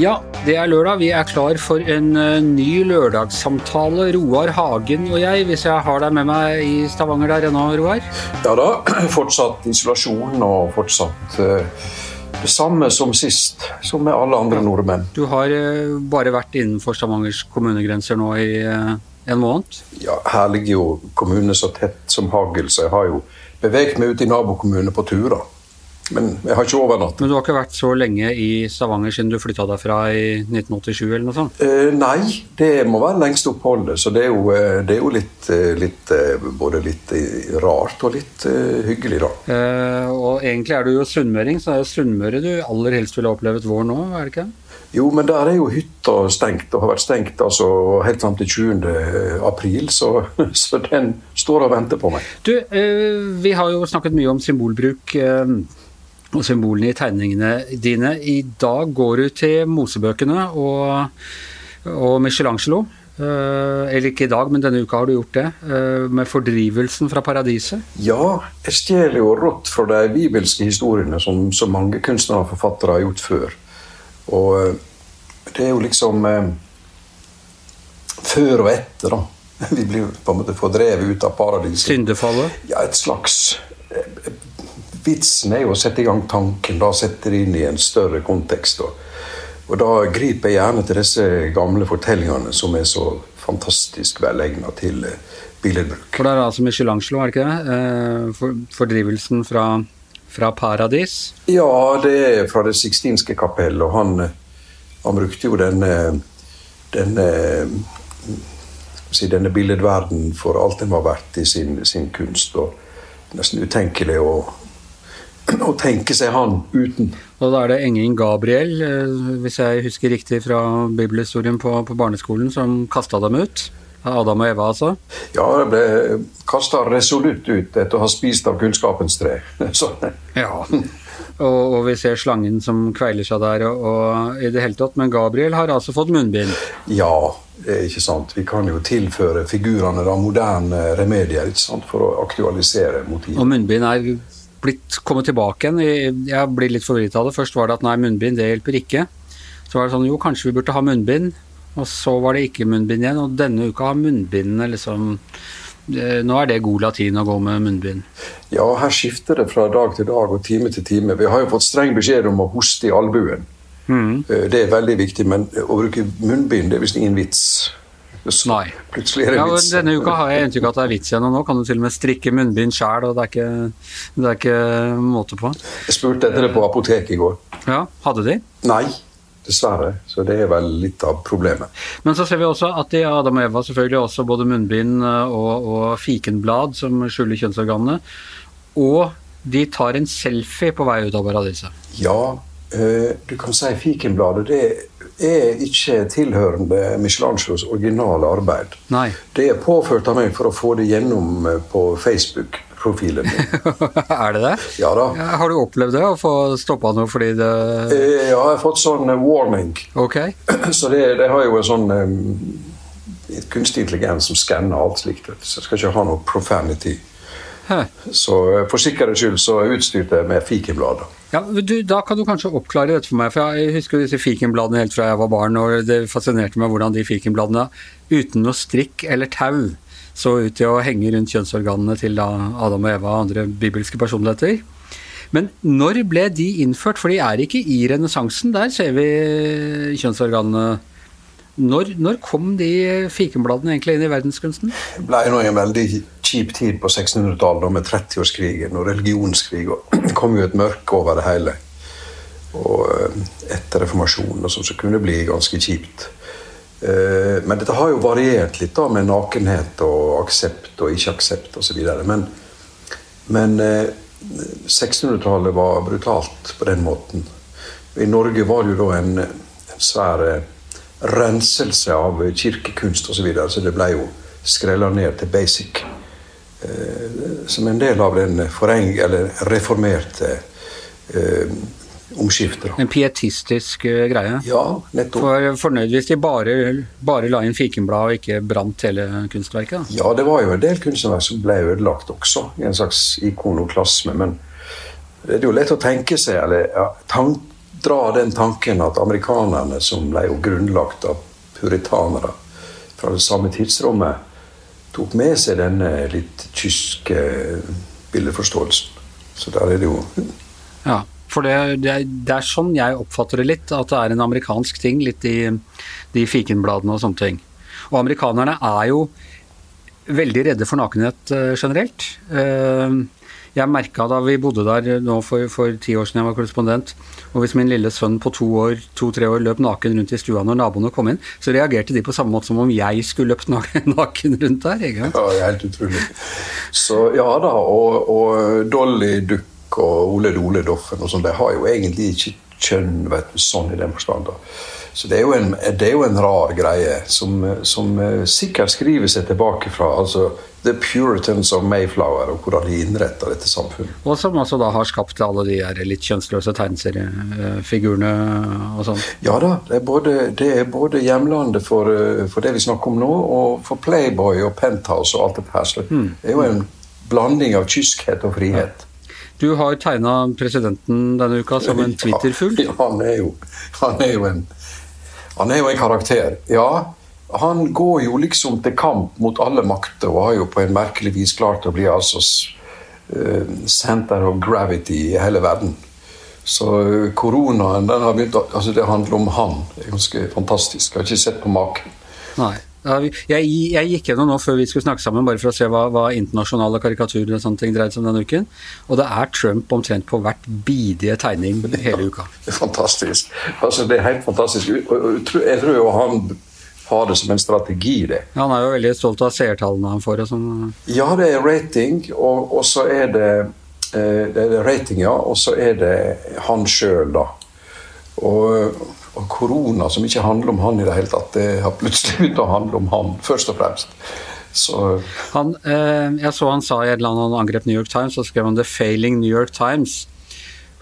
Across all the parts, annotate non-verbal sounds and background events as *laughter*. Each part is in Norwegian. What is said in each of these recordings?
Ja, det er lørdag. Vi er klar for en eh, ny lørdagssamtale. Roar Hagen og jeg, hvis jeg har deg med meg i Stavanger der ennå, Roar? Ja da, *clears throat* fortsatt isolasjon og fortsatt eh, det samme som sist, som med alle andre nordmenn. Du har eh, bare vært innenfor Stavangers kommunegrenser nå i en måned? Ja, Her ligger jo kommunene så tett som hagl, så jeg har jo beveget meg ut i nabokommunene på turer. Men jeg har ikke overnattet. Men du har ikke vært så lenge i Stavanger siden du flytta derfra i 1987 eller noe sånt? Eh, nei, det må være lengste oppholdet. Så det er jo, eh, det er jo litt, eh, litt, eh, både litt rart og litt uh, hyggelig, da. Eh, og egentlig er du jo sunnmøring, så det er jo Sunnmøre du aller helst ville opplevd vår nå, er det ikke? Jo, men der er jo hytta stengt, og har vært stengt altså, helt fram til 20. april, så, *laughs* så den står og venter på meg. Du, eh, vi har jo snakket mye om symbolbruk eh, og symbolene i tegningene dine. I dag går du til Mosebøkene og, og Michelangelo. Eh, eller ikke i dag, men denne uka har du gjort det. eh, med 'Fordrivelsen fra paradiset'. Ja, jeg stjeler jo rått fra de bibelske historiene som så mange kunstnere og forfattere har gjort før. Og eh, det er jo liksom eh, før og etter, da. *laughs* Vi blir på en måte fordrevet ut av paradiset. Syndefallet. Ja, et slags eh, Vitsen er jo å sette i gang tanken, da sette det inn i en større kontekst. Og, og da griper jeg gjerne til disse gamle fortellingene som er så fantastisk velegna til eh, billedbruk. For det er altså Michelangelo, er det ikke det? Eh, for, 'Fordrivelsen fra, fra paradis'. Ja, det er fra Det sixtinske kapell, og han, han brukte jo denne, denne, si, denne billedverden for alt den var verdt i sin, sin kunst. og Nesten utenkelig å, *clears throat* å tenke seg han uten. Og da er det engelen Gabriel, eh, hvis jeg husker riktig fra bibelhistorien på, på barneskolen, som kasta dem ut. Adam og Eva, altså. Ja, de ble kasta resolutt ut etter å ha spist av kunnskapens tre. *laughs* Så, Ja. Og, og vi ser slangen som kveiler seg der og, og i det hele tatt. Men Gabriel har altså fått munnbind. ja, er ikke sant. Vi kan jo tilføre figurene da moderne remedier ikke sant, for å aktualisere motivet. Og munnbind er blitt kommet tilbake igjen. Jeg- blir litt forvirret av det. Først var det at nei, munnbind det hjelper ikke. Så var det sånn jo, kanskje vi burde ha munnbind. Og så var det ikke munnbind igjen. Og denne uka har munnbindene liksom eh, Nå er det god latin å gå med munnbind. Ja, her skifter det fra dag til dag og time til time. Vi har jo fått streng beskjed om å hoste i albuen. Mm. Det er veldig viktig, men å bruke munnbind det er visst ingen vits. Så Nei. Plutselig er det Ja, vits. denne uka har jeg inntrykk av at det er vits igjen, og nå kan du til og med strikke munnbind sjæl, og det er, ikke, det er ikke måte på. Jeg spurte etter det på apoteket i går. Ja, hadde de? Nei, dessverre. Så det er vel litt av problemet. Men så ser vi også at i Adam og Eva selvfølgelig også både munnbind eh, og, og fikenblad som skjuler kjønnsorganene. Og de tar en selfie på vei ut av paradiset. Ja, eh, du kan si fikenbladet det er ikke tilhørende Michelangelos originale arbeid. Nei. Det er påført av meg for å få det gjennom på på Facebook-profilen min. *laughs* er det det? Ja da. Ja, har du opplevd det, å få stoppa noe fordi det Eh, Ja, jeg har fått sånn eh, warning. Ok. *clears throat* Så det, det har jo en sånn um, kunstig intelligens som skanner alt slikt. Så jeg skal ikke ha noe profanity. Hæ. Så for sikkerhets skyld så utstyrte jeg med fikenblader. Ja, du, Da kan du kanskje oppklare dette for meg. for Jeg husker disse fikenbladene helt fra jeg var barn. og Det fascinerte meg hvordan de fikenbladene uten noe strikk eller tau så ut til å henge rundt kjønnsorganene til da Adam og Eva og andre bibelske personligheter. Men når ble de innført? For de er ikke i renessansen. Der ser vi kjønnsorganene. Når, når kom de fikenbladene egentlig inn i verdenskunsten? Det ble nå en veldig kjip tid på 1600-tallet da med 30-årskrigen og religionskrig. og Det kom jo et mørke over det hele. Og eh, etter reformasjonen og sånn, så kunne det bli ganske kjipt. Eh, Men dette har jo variert litt da med nakenhet og aksept og ikke aksept osv. Men, men eh, 1600-tallet var brutalt på den måten. I Norge var det jo da en, en svær eh, renselse av kirkekunst osv. Så, videre, så det ble jo skrella ned til basic. Eh, som en del av den reformerte eh, omskifte. En pietistisk uh, greie? Ja, nettopp. For Fornøyd hvis de bare, bare la inn fikenblad og ikke brant hele kunstverket? Da. Ja, det var jo en del kunstverk som ble ødelagt også, i en slags ikonoklasme. Men det er jo lett å tenke seg, eller ja, tank, dra den tanken at amerikanerne, som ble jo grunnlagt av puritanere fra det samme tidsrommet, tok med seg denne litt tyske bildeforståelsen. Så der er det jo Ja, for det, det, er, det, er, sånn jeg oppfatter det litt, at det er en amerikansk ting, litt i de fikenbladene og sånne ting. Og amerikanerne er jo veldig redde for nakenhet uh, generelt. Uh, jeg merka da vi bodde der nå for, for, ti år siden jeg var korrespondent, og hvis min lille sønn på to år, to-tre år løp naken rundt i stua når naboene kom inn, så reagerte de på samme måte som om jeg skulle løpt *laughs* naken rundt der. Ikke? Ja, helt utrolig. Så ja da, og, og Dolly Duck og Ole Dole Doffen og sånn, de har jo egentlig ikke kjønn vet du, sånn i den forstand. Så det er, jo en, det er jo en rar greie som, som sikkert skriver seg tilbake fra altså The Puritans of Mayflower, og hvordan de innretter dette samfunnet. Og som altså da har skapt alle de her litt kjønnsløse tegneseriefigurene og sånn? Ja da, det er både, det er både hjemlandet for, for, det vi snakker om nå, og for Playboy og Penthouse og alt det her. Så mm. det er jo en blanding av kyskhet og frihet. Ja. Du har tegna presidenten denne uka som en Twitter-fugl? Ja, han er jo, han er jo en han er jo en karakter. Ja, han går jo liksom til kamp mot alle makter og har jo på en merkelig vis klart å bli altså uh, center of gravity i hele verden. Så uh, koronaen den har begynt altså Det handler om han. Det er ganske fantastisk. Jeg har ikke sett på maken. Nei. Jeg, jeg, gikk gjennom nå før vi skulle snakke sammen, bare for å se hva, hva internasjonale karikaturer og sånne ting dreide seg om denne uken. Og det er Trump omtrent på hvert bidige tegning hele uka. *laughs* det er fantastisk. Altså, det er helt fantastisk. Jeg tror jo han har det som en strategi. det. Ja, han er jo veldig stolt av seertallene han får. sånn. Ja, det er rating, og, og så er det, eh, det er rating, ja, og så er det han sjøl, da. Og, og, korona, som ikke handler om han i det hele tatt, det har plutselig begynt å handle om han, først og fremst. Så. Han, eh, jeg så han sa i et eller annet han angrep New York Times, så skrev han 'The failing New York Times'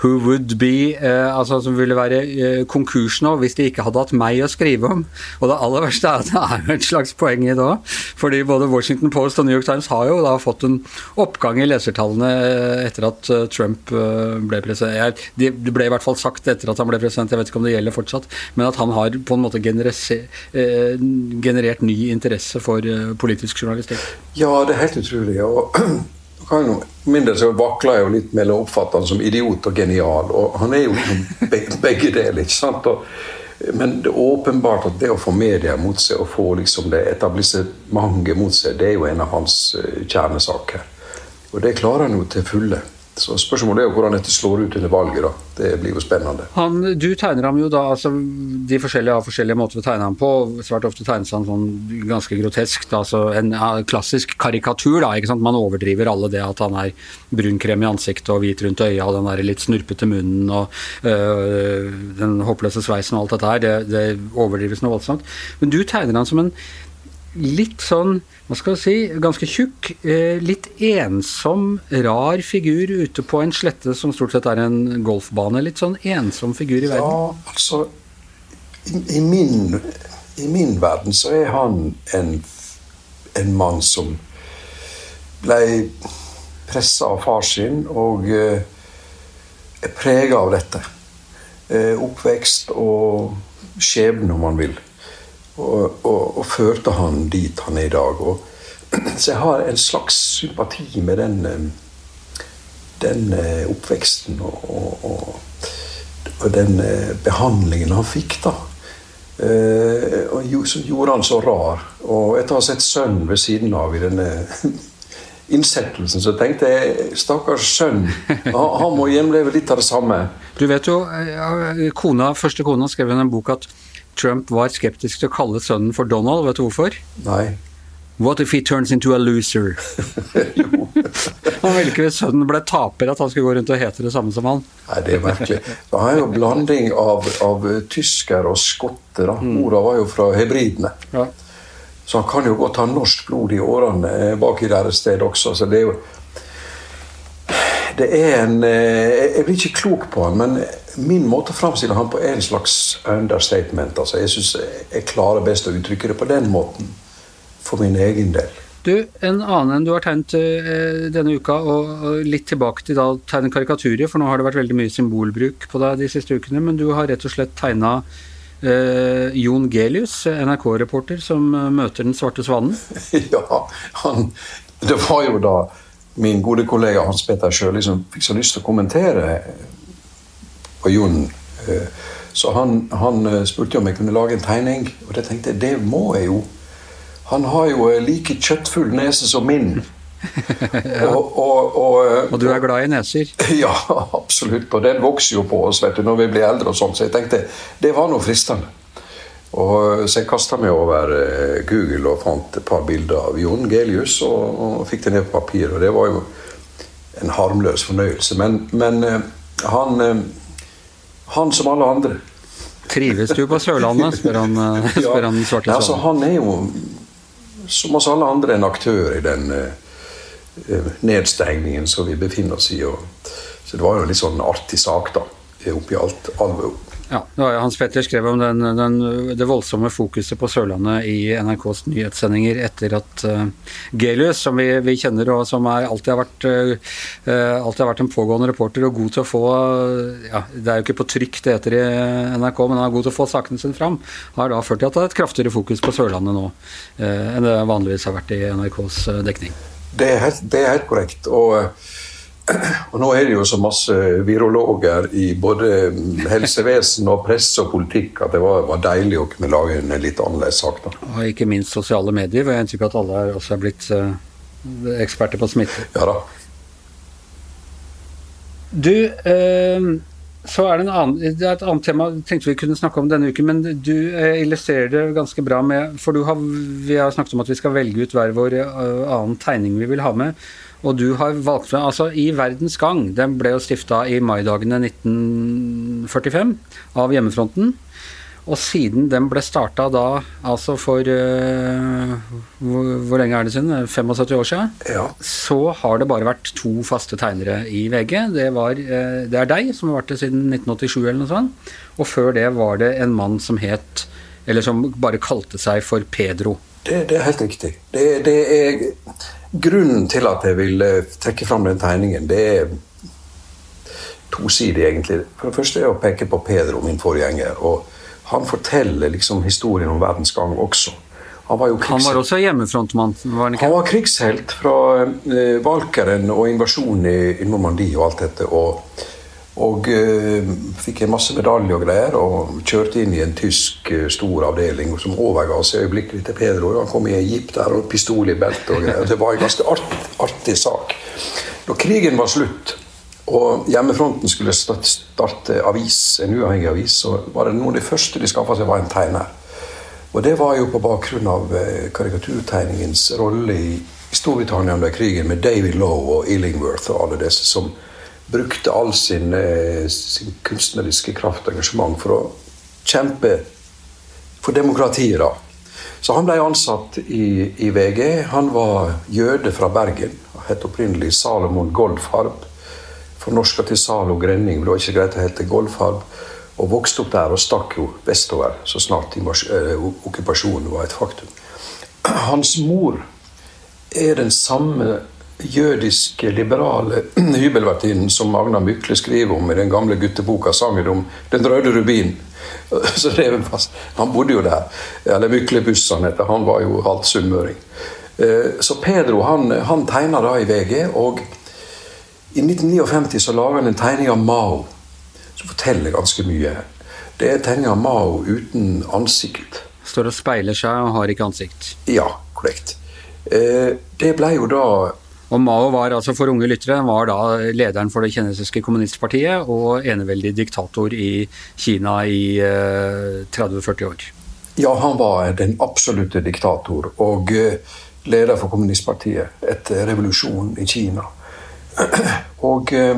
who would be eh, altså Som ville være eh, konkurs nå hvis de ikke hadde hatt meg å skrive om. Og det aller verste er at det er jo et slags poeng i det òg. Fordi både Washington Post og New York Times har jo da fått en oppgang i lesertallene eh, etter at uh, Trump uh, ble president. Det ble i hvert fall sagt etter at han ble president, jeg vet ikke om det gjelder fortsatt, men at han har på en måte generert ny interesse for politisk journalistikk. Ja, det er helt utrolig. og *clears throat* kan mindre så vakler jeg jo litt mellom å oppfatte han som idiot og genial. Og han er jo liksom *laughs* begge deler. ikke sant? Og, men det er åpenbart at det å få media mot seg og få liksom det etablissementet mot seg, det er jo en av hans eh, kjernesaker. Og det klarer han jo til fulle. Så Spørsmålet er jo hvordan dette slår ut under valget. da. Det blir jo spennende. Han, du tegner ham jo da, altså De forskjellige har forskjellige måter å tegne ham på. Svært ofte tegnes han sånn ganske grotesk. Altså En klassisk karikatur. da, ikke sant? Man overdriver alle det at han er brunkrem i ansiktet og hvit rundt øya og den der litt snurpete munnen og øh, den håpløse sveisen og alt dette her. Det, det overdrives noe voldsomt. Men du tegner han som en litt sånn, hva skal jeg si, ganske tjukk, eh, litt ensom, rar figur ute på en slette som stort sett er en golfbane. Litt sånn ensom figur i verden. Ja, altså I, i, min, i min, verden så er han en, en mann som ble pressa av far sin og uh, er prega av dette. Uh, oppvekst og skjebne, om man vil og, og, og, førte han dit han er i dag. Og, *clears throat* så jeg har en slags sympati med den, eh, den eh, oppveksten og, og, den eh, behandlingen han fikk, da. Som gjorde han så rar. Og etter å ha sett sønnen ved siden av i denne *laughs* innsettelsen, så tenkte jeg stakkars sønn, han må gjenleve litt av det samme. Du vet jo, kona, Første kona skrev i en bok at Trump var skeptisk til å kalle sønnen for Donald. Vet du hvorfor? Nei. What if he turns into a loser? *laughs* han ville ikke hvis sønnen ble taper, at han skulle gå rundt og hete det samme som han. Nei, Det er merkelig. Han er jo blanding av, av tysker og skotter. Mm. Mora var jo fra hebridene. Ja. Så han kan jo godt ha norsk blod i årene bak i deres sted også. så det er jo Det er en eh, Jeg blir ikke klok på han, men min måte å framstille han på er en slags understatement. Altså, jeg syns jeg klarer best å uttrykke det på den måten for min egen del. Du, En annen enn du har tegnet uh, denne uka, og, og, litt tilbake til da tegne karikaturer, for nå har det vært veldig mye symbolbruk på deg de siste ukene, men du har rett og slett tegna uh, Jon Gelius, NRK-reporter, som eh, møter Den svarte svanen. *laughs* ja, han, det var jo da min gode kollega Hans Petter Sjøli liksom, fikk så lyst til å kommentere på Jon. Eh, så han, han eh, spurte om jeg kunne lage en tegning, og det tenkte jeg det må jeg jo. Han har jo like kjøttfull nese som min. ja. *laughs* og, og, og, og, du er glad i neser? *laughs* Ja, absolutt. Og den vokser jo på oss vet du, når vi blir eldre. og sånn, Så jeg tenkte det var noe fristende. Og Så jeg kasta meg over eh, Google og fant et par bilder av Jon Gelius og, og fikk det ned på papir. Og det var jo en harmløs fornøyelse. Men, men eh, han, eh, han som alle andre Trives du på Sørlandet, *laughs* spør han, spør han svarte ja, altså, Han er jo som oss alle andre, en aktør i den uh, nedstengningen som vi befinner oss i. Og, så det var jo en litt sånn artig sak, da, oppi alt. Alle, ja, Hans Petter skrev om den, den, det voldsomme fokuset på Sørlandet i NRKs nyhetssendinger etter at uh, Gelius, som vi, vi, kjenner og som er, alltid, har vært, uh, alltid har vært en pågående reporter og god til å få ja, Det er jo ikke på trykk det heter i NRK, men han er god til å få sakene sine fram. Har da ført til at det er et kraftigere fokus på Sørlandet nå uh, enn det vanligvis har vært i NRKs dekning. Det er helt, det er helt korrekt. og og nå er det jo så masse virologer i både helsevesen og presse og politikk at det var, var deilig å kunne lage en litt annerledes sak. da. Og ikke minst sosiale medier, hvor jeg har inntrykk av at alle er også er blitt uh, eksperter på smitte. Ja da. Du, uh, så er det, en annen, det er et annet tema jeg tenkte vi kunne snakke om denne uken, men du uh, illustrerer det ganske bra med For har, vi har snakket om at vi skal velge ut hver vår annen tegning vi vil ha med. Og du har valgt med Altså, I Verdens Gang, den ble jo stifta i maidagene 1945 av Hjemmefronten. Og siden den ble starta da, altså for uh, hvor, hvor, lenge er det siden? 75 år siden? Ja. Så har det bare vært to faste tegnere i VG. Det, var, uh, det er deg, som har vært det siden 1987 eller noe sånt. Og før det var det en mann som het Eller som bare kalte seg for Pedro. Det, det er helt riktig. Det, det er Grunnen til at jeg vil trekke fram den tegningen, det er tosidig, egentlig. For det første er å peke på Pedro, min forgjenger. og Han forteller liksom historien om verdens gang også. Han var, jo han var også hjemmefrontmann? Var han, han, var krigshelt fra eh, Valkeren og invasjonen i, i Normandie og alt dette. Og og uh, fikk en masse medaljer og greier, og kjørte inn i en tysk uh, stor avdeling som overga seg øyeblikkelig til Pedro. Han kom i en jeep der og pistol i beltet og greier. Det var en ganske artig, artig sak. Når krigen var slutt, og hjemmefronten skulle starte avis, en uavhengig avis, så var det noe av det første de skaffa seg, var en tegner. Og det var jo på bakgrunn av uh, karikaturtegningens rolle i Storbritannia under krigen, med David Lowe og Illingworth og alle disse som brukte all sin, eh, sin, kunstneriske kraft og engasjement for å kjempe for demokratiet. da. Så han ble ansatt i, i VG. Han var jøde fra Bergen. og Het opprinnelig Salomon Goldfarb. Fornorska til Zalo Grenning. Det var ikke greit å hete Goldfarb. Og vokste opp der og stakk jo vestover så snart eh, okkupasjonen var et faktum. Hans mor er den samme jødiske, liberale *clears throat* hybelvertinnen som Magna Mykle skriver om i den gamle gutteboka 'Sangen om den røde rubin'. *laughs* Så Han bodde jo der. Eller Myklebuss, han heter. Han var jo halvt sunnmøring. Eh, så Pedro han, han tegna da i VG, og i 1959 så laga han en tegning av Mao som forteller ganske mye. Det er en tegning av Mao uten ansikt. Står og speiler seg og har ikke ansikt. Ja, korrekt. Eh, det ble jo da og Mao var altså for unge lyttere var da lederen for det kinesiske kommunistpartiet og eneveldig diktator i Kina i eh, 30-40 år. Ja, han var den absolutte diktator og eh, leder for kommunistpartiet etter revolusjonen i Kina. *clears throat* Og eh,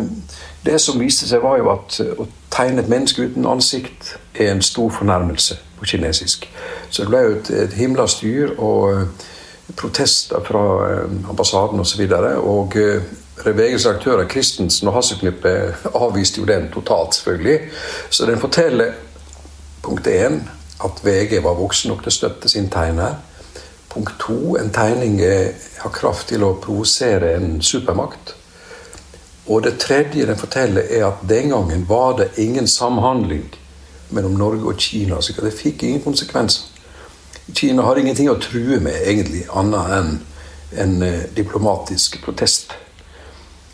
det som viste seg, var jo at å tegne et menneske uten ansikt er en stor fornærmelse på kinesisk. Så det ble jo et, et himla styr. og protester fra eh, ambassaden osv. Og, og eh, VGs aktører Christensen og Hasselknippet avviste jo den totalt, selvfølgelig. Så den forteller punkt én at VG var voksen nok til å støtte sin tegner. Punkt to en tegning har kraft til å provosere en supermakt. Og det tredje den forteller, er at den gangen var det ingen samhandling mellom Norge og Kina. Så det fikk ingen konsekvenser. Kina har ingenting å true med, egentlig, annet enn en eh, diplomatisk protest.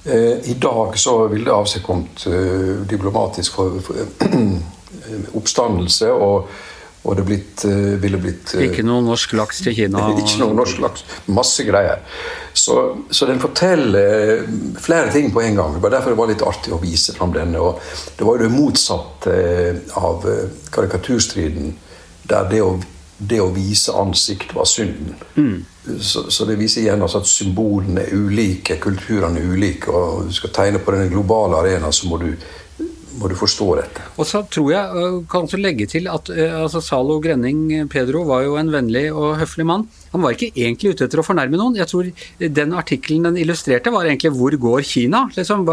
Eh, I dag så ville det avstedkommet eh, diplomatisk *clears throat* oppstandelse. og og det blitt, ville blitt Ikke noe norsk laks til Kina? *laughs* Ikke noe norsk laks. Masse greier. Så, så, den forteller flere ting på en gang. Det var derfor det var litt artig å vise fram denne. Og det var jo det motsatte av karikaturstriden, der det å det å vise ansikt var synden. Mm. Så, så, det viser igjen altså at symbolene er ulike, kulturene er ulike. og Du skal tegne på den globale arena, så må du, må du forstå dette. Og så tror jeg, øh, kan også legge til at øh, altså Zalo Grenning Pedro var jo en vennlig og høflig mann. Han var ikke egentlig ute etter å fornærme noen. Jeg tror Den artikkelen den illustrerte, var egentlig 'Hvor går Kina?' Liksom,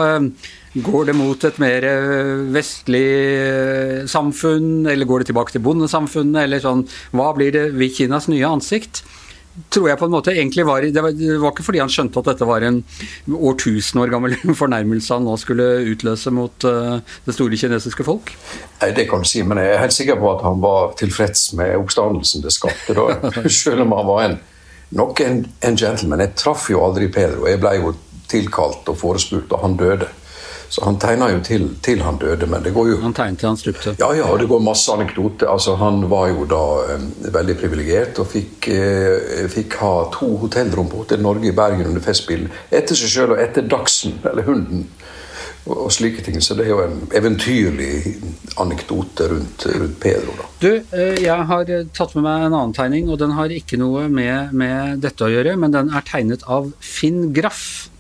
Går det mot et mer øh, vestlig samfunn, eller går det tilbake til bondesamfunnet, eller sånn Hva blir det Kinas nye ansikt? Tror jeg på en måte egentlig var det, var det, var ikke fordi han skjønte at dette var en årtusen år gammel *laughs* fornærmelse han nå skulle utløse mot uh, det store kinesiske folk? Nei, Det kan du si, men jeg er helt sikker på at han var tilfreds med oppstandelsen det skapte da. *laughs* Selv om han var en, nok en, en gentleman. Jeg traff jo aldri Pedro. Jeg ble jo tilkalt og forespurt da han døde. Så han tegna jo til, til, han døde, men det går jo Han tegnet til han stupte? Ja, ja, og det går masse anekdoter. Altså, han var jo da eh, veldig privilegert og fikk, eh, fikk, ha to hotellrom på Hotell Norge i Bergen under Festspillen. Etter seg sjøl og etter Dagsen, eller hunden. Og, og, slike ting. Så det er jo en eventyrlig anekdote rundt, rundt Pedro. da. Du, eh, jeg har tatt med meg en annen tegning, og den har ikke noe med, med dette å gjøre, men den er tegnet av Finn Graff.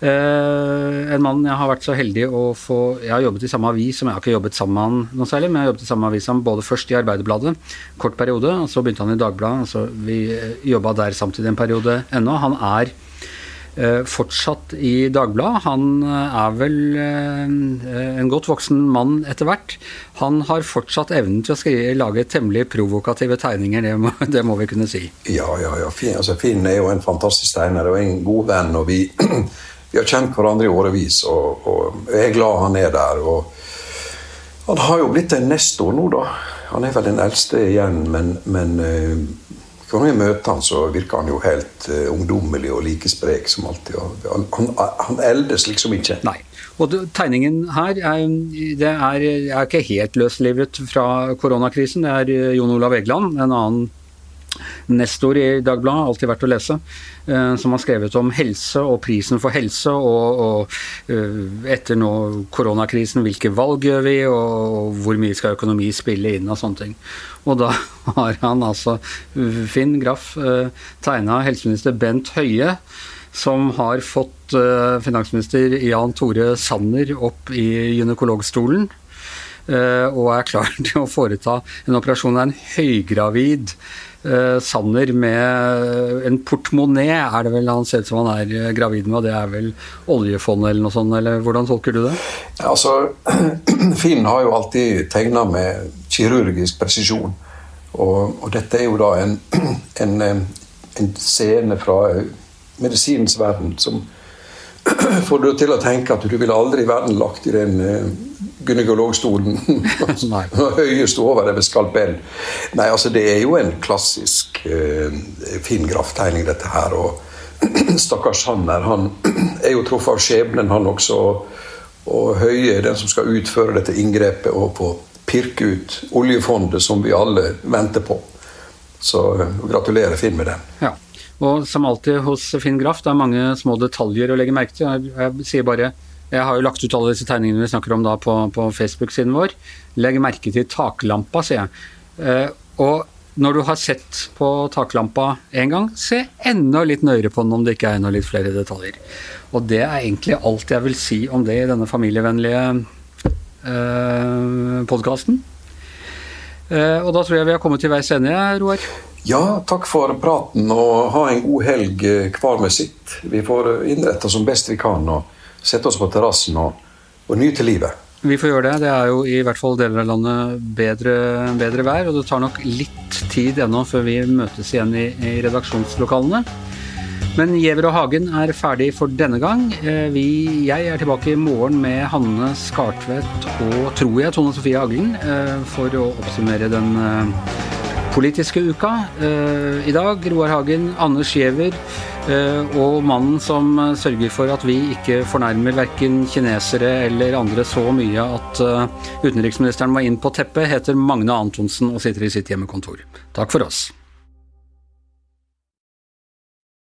Uh, en mann jeg har vært så heldig å få Jeg har jobbet i samme avis som jeg har ikke jobbet sammen med han noe særlig, men jeg har jobbet i samme avis som både først i Arbeiderbladet, kort periode, og så begynte han i Dagbladet. Altså, vi eh, jobba der samtidig en periode ennå. Han er uh, fortsatt i Dagbladet. Han er vel uh, en godt voksen mann etter hvert. Han har fortsatt evnen til å skrive, lage temmelig provokative tegninger, det må, *laughs* det må, vi kunne si. Ja, ja, ja. Finn, altså, Finn er jo en fantastisk tegner og en god venn. og vi *clears throat* vi har kjent hverandre i årevis, og, og, jeg er glad han er der. og Han har jo blitt en nestor nå, da. Han er vel den eldste igjen, men, men når vi møter han, så virker han jo helt uh, ungdommelig og like sprek som alltid. Han, han, han, eldes liksom ikke. Nei. Og tegningen her er, det er, er ikke helt løslivet fra koronakrisen. Det er eh, Jon Olav Egeland, en annen nestor i Dagbladet, alltid verdt å lese, eh, som har skrevet om helse og prisen for helse, og, og eh, etter nå koronakrisen, hvilke valg gjør vi, og hvor mye skal økonomi spille inn, og sånne ting. Og da *laughs* har han altså, Finn Graff, eh, tegna helseminister Bent Høie, som har fått finansminister Jan Tore Sanner opp i gynekologstolen. Og er klar *laughs* til å foreta en operasjon av en høygravid Sanner med en portemonné, er det vel han ser ut som han er eh, gravid med, og det er vel oljefondet eller noe sånt, eller hvordan tolker du det? Altså, *clears throat* Finn har jo alltid tegna med kirurgisk presisjon. Og, og, dette er jo da en, *clears throat* en, en scene fra medisinens verden som *clears throat* får du til å tenke at du ville aldri i verden lagt i den gynekologstolen *laughs* høyest over det med skalpell. Nei, altså det er jo en klassisk eh, fin graftegning, dette her. Og *clears throat* stakkars Sanner, han *clears throat* er jo truffet av skjebnen, han også. Og Høie er den som skal utføre dette inngrepet og få pirke ut oljefondet som vi alle venter på. Så uh, gratulerer Finn med den. Ja. Og som alltid hos Finn Graff, det er mange små detaljer å legge merke til. Jeg, jeg sier bare jeg har jo lagt ut alle disse tegningene vi snakker om da på, på Facebook-siden vår. Legg merke til taklampa, sier jeg. Eh, og når du har sett på taklampa én gang, se enda litt nøyere på den om det ikke er enda litt flere detaljer. Og det er egentlig alt jeg vil si om det i denne familievennlige eh, podkasten. Eh, og da tror jeg vi har kommet til veis ende, Roar. Ja, takk for praten, og ha en god helg eh, hver med sitt. Vi får innrette oss som best vi kan og sette oss på terrassen og, og nyte livet. Vi får gjøre det. Det er jo i hvert fall deler av landet bedre, bedre vær, og det tar nok litt tid ennå før vi møtes igjen i, i redaksjonslokalene. Men Giæver og Hagen er ferdig for denne gang. Eh, vi, jeg er tilbake i morgen med Hanne Skartvedt og, tror jeg, Tone Sofie Aglen eh, for å oppsummere den politiske uka. Eh, I dag Roar Hagen, Anders Giæver eh, og mannen som eh, sørger for at vi ikke fornærmer verken kinesere eller andre så mye at utenriksministeren må inn på teppet, heter Magne Antonsen og sitter i sitt hjemmekontor. Takk for oss.